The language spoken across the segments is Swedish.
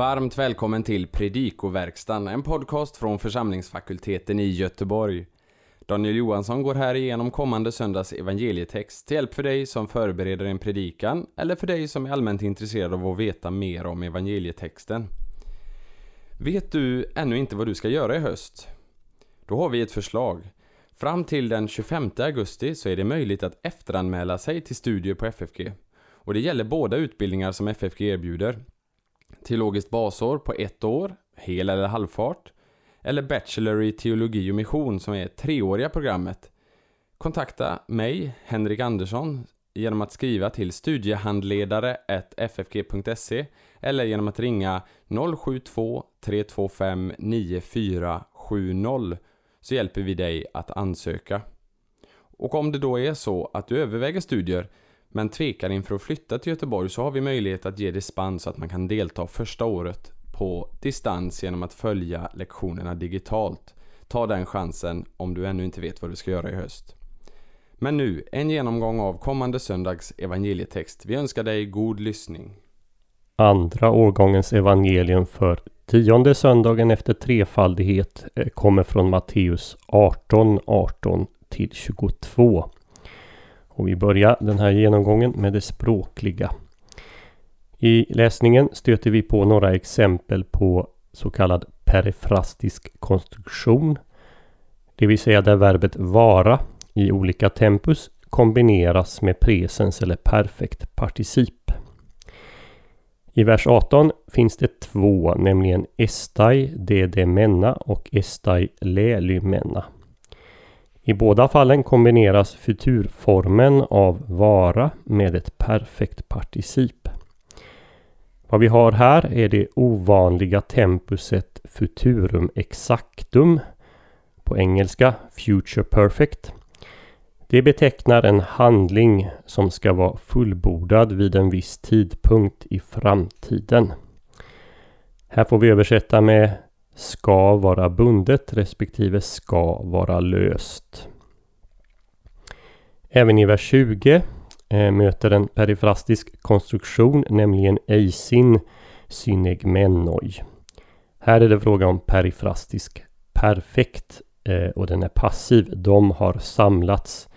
varmt välkommen till Predikoverkstan, en podcast från församlingsfakulteten i Göteborg. Daniel Johansson går här igenom kommande söndags evangelietext till hjälp för dig som förbereder en predikan eller för dig som är allmänt intresserad av att veta mer om evangelietexten. Vet du ännu inte vad du ska göra i höst? Då har vi ett förslag. Fram till den 25 augusti så är det möjligt att efteranmäla sig till studier på FFG. Och det gäller båda utbildningar som FFG erbjuder. Teologiskt basår på ett år, hel eller halvfart. Eller Bachelor i teologi och mission som är treåriga programmet. Kontakta mig, Henrik Andersson, genom att skriva till studiehandledare ffg.se eller genom att ringa 072 325 9470 så hjälper vi dig att ansöka. Och om det då är så att du överväger studier men tvekar inför att flytta till Göteborg så har vi möjlighet att ge dispens så att man kan delta första året på distans genom att följa lektionerna digitalt. Ta den chansen om du ännu inte vet vad du ska göra i höst. Men nu, en genomgång av kommande söndags evangelietext. Vi önskar dig god lyssning. Andra årgångens evangelium för tionde söndagen efter trefaldighet eh, kommer från Matteus 18, 18 till 22. Och vi börjar den här genomgången med det språkliga. I läsningen stöter vi på några exempel på så kallad perifrastisk konstruktion. Det vill säga där verbet vara i olika tempus kombineras med presens eller perfekt particip. I vers 18 finns det två, nämligen estai dedemenna och estai lelymenna. I båda fallen kombineras futurformen av vara med ett perfekt particip. Vad vi har här är det ovanliga tempuset futurum exactum. På engelska future perfect. Det betecknar en handling som ska vara fullbordad vid en viss tidpunkt i framtiden. Här får vi översätta med ska vara bundet respektive ska vara löst. Även i vers 20 eh, möter en perifrastisk konstruktion, nämligen eisin synegmenoi. Här är det fråga om perifrastisk perfekt eh, och den är passiv. De har samlats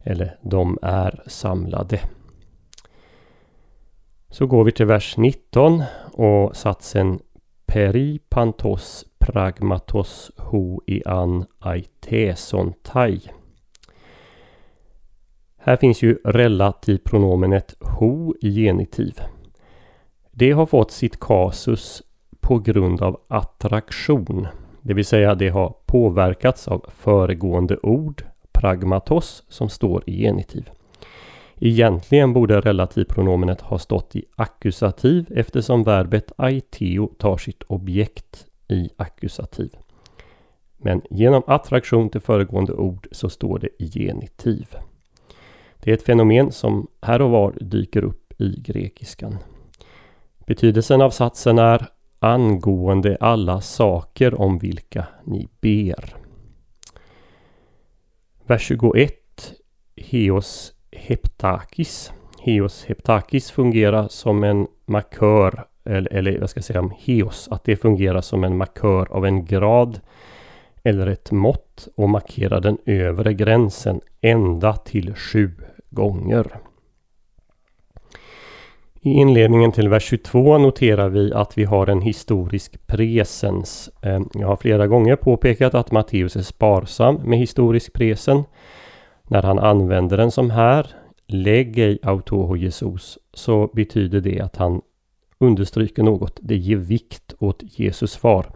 eller de är samlade. Så går vi till vers 19 och satsen Peripantos pragmatos ho ian aiteson tai. Här finns ju relativpronomenet ho i genitiv. Det har fått sitt kasus på grund av attraktion. Det vill säga det har påverkats av föregående ord, pragmatos, som står i genitiv. Egentligen borde relativpronomenet ha stått i ackusativ eftersom verbet aiteo tar sitt objekt i ackusativ. Men genom attraktion till föregående ord så står det i genitiv. Det är ett fenomen som här och var dyker upp i grekiskan. Betydelsen av satsen är angående alla saker om vilka ni ber. Vers 21 Heos heptakis. Heos heptakis fungerar som en markör eller, eller vad ska jag säga om Heos, att det fungerar som en markör av en grad eller ett mått och markerar den övre gränsen ända till sju gånger. I inledningen till vers 22 noterar vi att vi har en historisk presens. Eh, jag har flera gånger påpekat att Matteus är sparsam med historisk presen. När han använder den som här, lägg ej autoho Jesus, så betyder det att han understryker något. Det ger vikt åt Jesus far.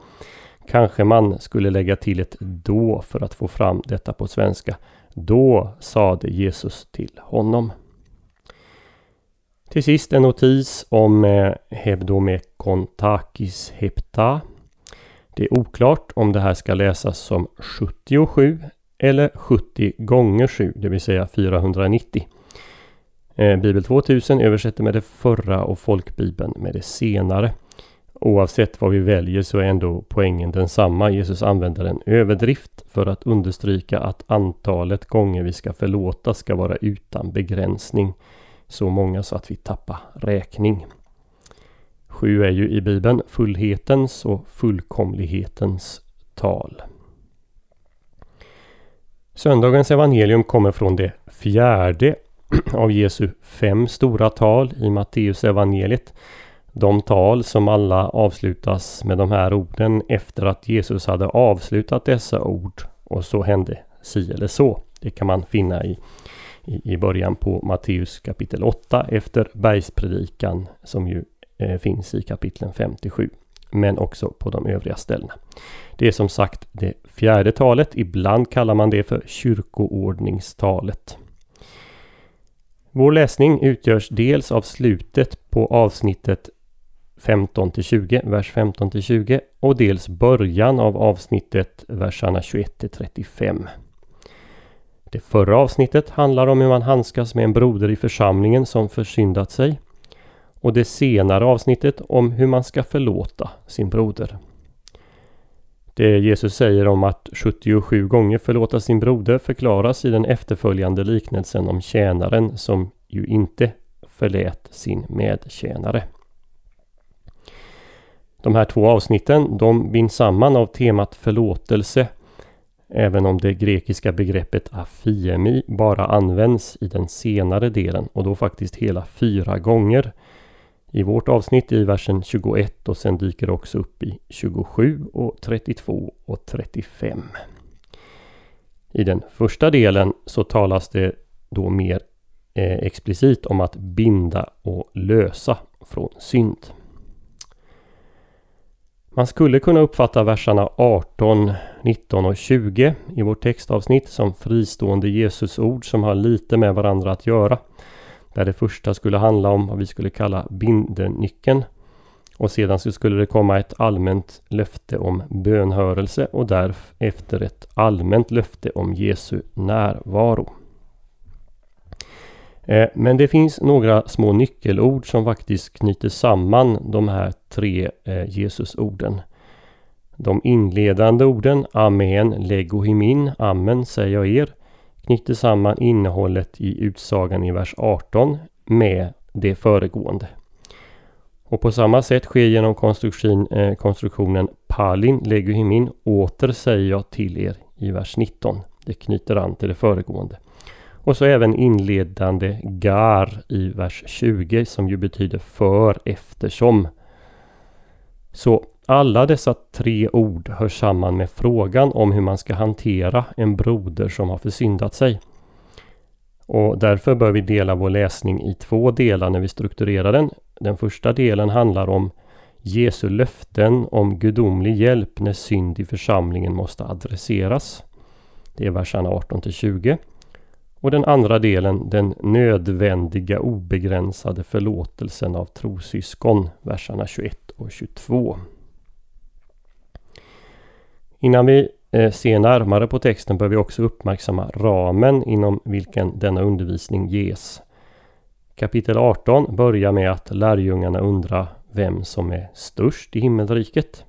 Kanske man skulle lägga till ett då för att få fram detta på svenska. Då sade Jesus till honom. Till sist en notis om eh, hebdomekontakis hepta. Det är oklart om det här ska läsas som 77 eller 70 gånger 7, det vill säga 490. Eh, Bibel 2000 översätter med det förra och folkbibeln med det senare. Oavsett vad vi väljer så är ändå poängen densamma. Jesus använder en överdrift för att understryka att antalet gånger vi ska förlåta ska vara utan begränsning. Så många så att vi tappar räkning. Sju är ju i Bibeln fullhetens och fullkomlighetens tal. Söndagens evangelium kommer från det fjärde av Jesu fem stora tal i Matteus evangeliet. De tal som alla avslutas med de här orden efter att Jesus hade avslutat dessa ord och så hände si eller så. Det kan man finna i, i, i början på Matteus kapitel 8 efter bergspredikan som ju eh, finns i kapitlen 57. Men också på de övriga ställena. Det är som sagt det fjärde talet. Ibland kallar man det för kyrkoordningstalet. Vår läsning utgörs dels av slutet på avsnittet 15 20, vers 15 20 och dels början av avsnittet verserna 21 35. Det förra avsnittet handlar om hur man handskas med en broder i församlingen som försyndat sig. Och det senare avsnittet om hur man ska förlåta sin broder. Det Jesus säger om att 77 gånger förlåta sin broder förklaras i den efterföljande liknelsen om tjänaren som ju inte förlät sin medtjänare. De här två avsnitten de binds samman av temat förlåtelse. Även om det grekiska begreppet afiemi bara används i den senare delen och då faktiskt hela fyra gånger. I vårt avsnitt i versen 21 och sen dyker det också upp i 27 och 32 och 35. I den första delen så talas det då mer eh, explicit om att binda och lösa från synd. Man skulle kunna uppfatta verserna 18, 19 och 20 i vårt textavsnitt som fristående Jesusord som har lite med varandra att göra. Där det första skulle handla om vad vi skulle kalla bindernyckeln. Och sedan så skulle det komma ett allmänt löfte om bönhörelse och därefter ett allmänt löfte om Jesu närvaro. Eh, men det finns några små nyckelord som faktiskt knyter samman de här tre eh, Jesusorden. De inledande orden Amen legohimin, Amen säger jag er, knyter samman innehållet i utsagan i vers 18 med det föregående. Och på samma sätt sker genom konstruktion, eh, konstruktionen Palin leguhimin, åter säger jag till er i vers 19. Det knyter an till det föregående. Och så även inledande gar i vers 20 som ju betyder för eftersom. Så alla dessa tre ord hör samman med frågan om hur man ska hantera en broder som har försyndat sig. Och därför bör vi dela vår läsning i två delar när vi strukturerar den. Den första delen handlar om Jesu löften om gudomlig hjälp när synd i församlingen måste adresseras. Det är verserna 18 till 20. Och den andra delen, den nödvändiga obegränsade förlåtelsen av trosyskon, verserna 21 och 22. Innan vi eh, ser närmare på texten bör vi också uppmärksamma ramen inom vilken denna undervisning ges. Kapitel 18 börjar med att lärjungarna undrar vem som är störst i himmelriket.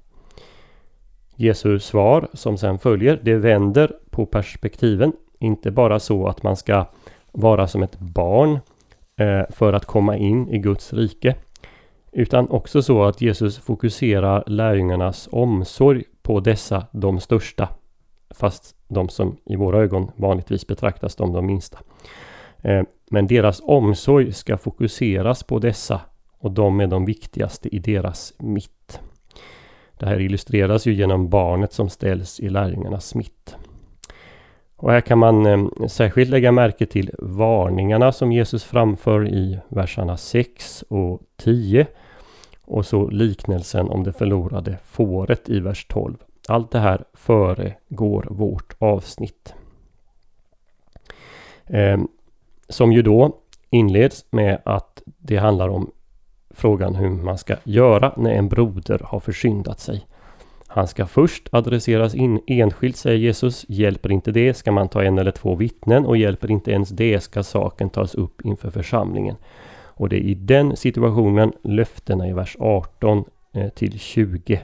Jesu svar som sen följer, det vänder på perspektiven inte bara så att man ska vara som ett barn eh, för att komma in i Guds rike. Utan också så att Jesus fokuserar lärjungarnas omsorg på dessa de största. Fast de som i våra ögon vanligtvis betraktas som de minsta. Eh, men deras omsorg ska fokuseras på dessa och de är de viktigaste i deras mitt. Det här illustreras ju genom barnet som ställs i lärjungarnas mitt. Och här kan man eh, särskilt lägga märke till varningarna som Jesus framför i verserna 6 och 10. Och så liknelsen om det förlorade fåret i vers 12. Allt det här föregår vårt avsnitt. Eh, som ju då inleds med att det handlar om frågan hur man ska göra när en broder har försyndat sig. Han ska först adresseras in enskilt, säger Jesus. Hjälper inte det ska man ta en eller två vittnen och hjälper inte ens det ska saken tas upp inför församlingen. Och det är i den situationen löftena i vers 18 eh, till 20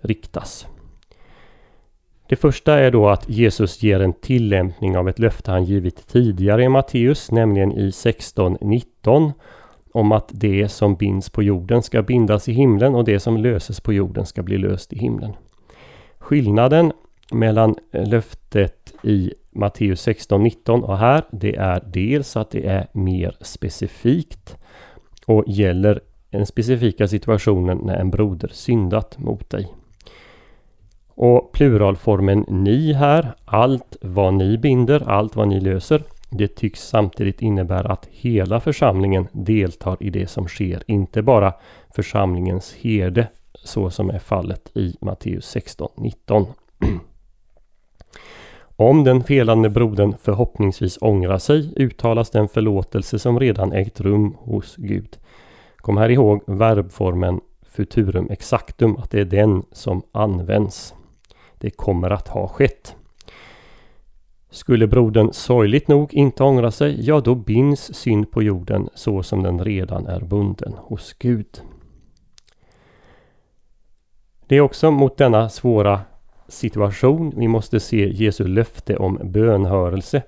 riktas. Det första är då att Jesus ger en tillämpning av ett löfte han givit tidigare i Matteus, nämligen i 16.19 om att det som binds på jorden ska bindas i himlen och det som löses på jorden ska bli löst i himlen. Skillnaden mellan eh, löftet i Matteus 16-19 och här det är dels att det är mer specifikt och gäller den specifika situationen när en broder syndat mot dig. Och pluralformen ni här, allt vad ni binder, allt vad ni löser, det tycks samtidigt innebära att hela församlingen deltar i det som sker, inte bara församlingens herde så som är fallet i Matteus 16-19. Om den felande brodern förhoppningsvis ångrar sig uttalas den förlåtelse som redan ägt rum hos Gud. Kom här ihåg verbformen futurum exactum, att det är den som används. Det kommer att ha skett. Skulle brodern sorgligt nog inte ångra sig, ja då binds synd på jorden så som den redan är bunden hos Gud. Det är också mot denna svåra situation vi måste se Jesu löfte om bönhörelse.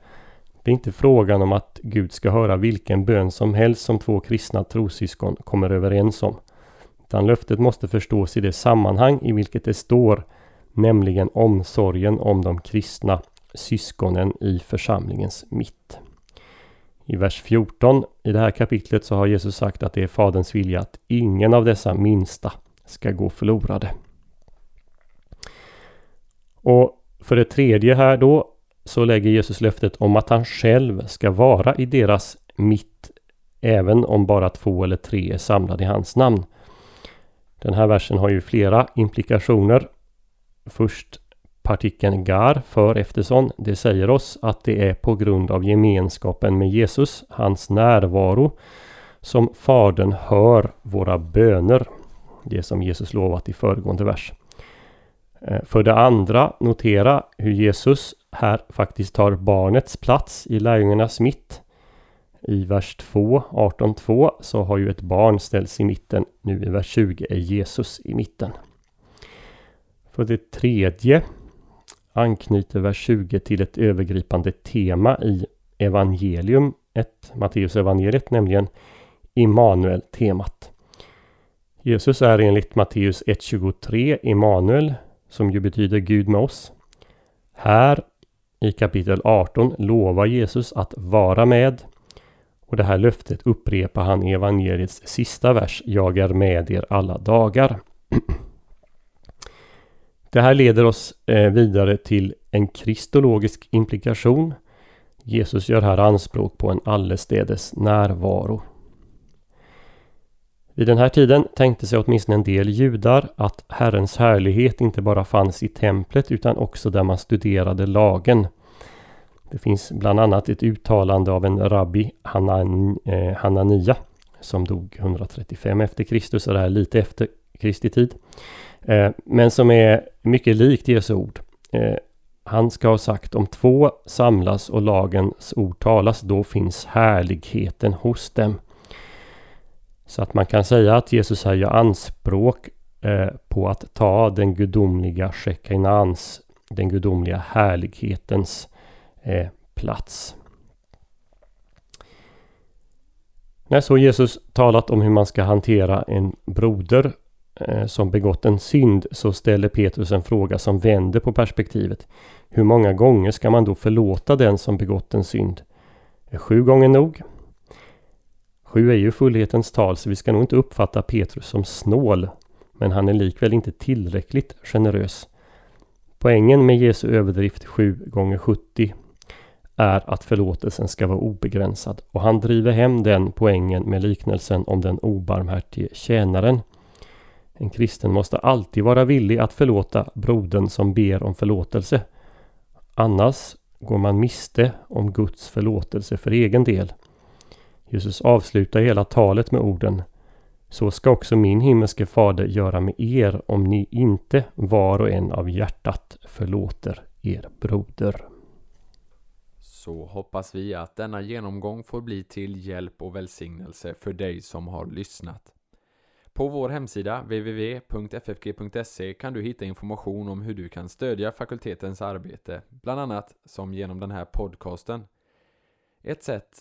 Det är inte frågan om att Gud ska höra vilken bön som helst som två kristna trossyskon kommer överens om. Utan löftet måste förstås i det sammanhang i vilket det står, nämligen omsorgen om de kristna syskonen i församlingens mitt. I vers 14 i det här kapitlet så har Jesus sagt att det är Faderns vilja att ingen av dessa minsta ska gå förlorade. Och för det tredje här då så lägger Jesus löftet om att han själv ska vara i deras mitt även om bara två eller tre är samlade i hans namn. Den här versen har ju flera implikationer. Först partikeln gar för eftersom det säger oss att det är på grund av gemenskapen med Jesus, hans närvaro, som Fadern hör våra böner. Det som Jesus lovat i föregående vers. Eh, för det andra, notera hur Jesus här faktiskt tar barnets plats i lärjungarnas mitt. I vers 2, 18.2 så har ju ett barn ställts i mitten. Nu i vers 20 är Jesus i mitten. För det tredje anknyter vers 20 till ett övergripande tema i evangelium 1, Matteus evangeliet, nämligen Immanuel-temat. Jesus är enligt Matteus 1.23 Immanuel, som ju betyder Gud med oss. Här i kapitel 18 lovar Jesus att vara med. Och det här löftet upprepar han i evangeliets sista vers. Jag är med er alla dagar. Det här leder oss eh, vidare till en kristologisk implikation. Jesus gör här anspråk på en allestädes närvaro. Vid den här tiden tänkte sig åtminstone en del judar att Herrens härlighet inte bara fanns i templet utan också där man studerade lagen. Det finns bland annat ett uttalande av en rabbi, Hanan, eh, Hanania, som dog 135 efter Kristus, och det här lite efter Kristi tid. Eh, men som är mycket likt Jesu ord. Eh, han ska ha sagt om två samlas och lagens ord talas, då finns härligheten hos dem. Så att man kan säga att Jesus här gör anspråk eh, på att ta den gudomliga Shekinans, den gudomliga härlighetens eh, plats. När så Jesus talat om hur man ska hantera en broder eh, som begått en synd så ställer Petrus en fråga som vänder på perspektivet. Hur många gånger ska man då förlåta den som begått en synd? Är sju gånger nog? Sju är ju fullhetens tal så vi ska nog inte uppfatta Petrus som snål. Men han är likväl inte tillräckligt generös. Poängen med Jesu överdrift 7 gånger 70 är att förlåtelsen ska vara obegränsad och han driver hem den poängen med liknelsen om den obarmhärtige tjänaren. En kristen måste alltid vara villig att förlåta brodern som ber om förlåtelse. Annars går man miste om Guds förlåtelse för egen del. Jesus avslutar hela talet med orden Så ska också min himmelske fader göra med er om ni inte var och en av hjärtat förlåter er broder. Så hoppas vi att denna genomgång får bli till hjälp och välsignelse för dig som har lyssnat. På vår hemsida www.ffg.se kan du hitta information om hur du kan stödja fakultetens arbete, bland annat som genom den här podcasten. Ett sätt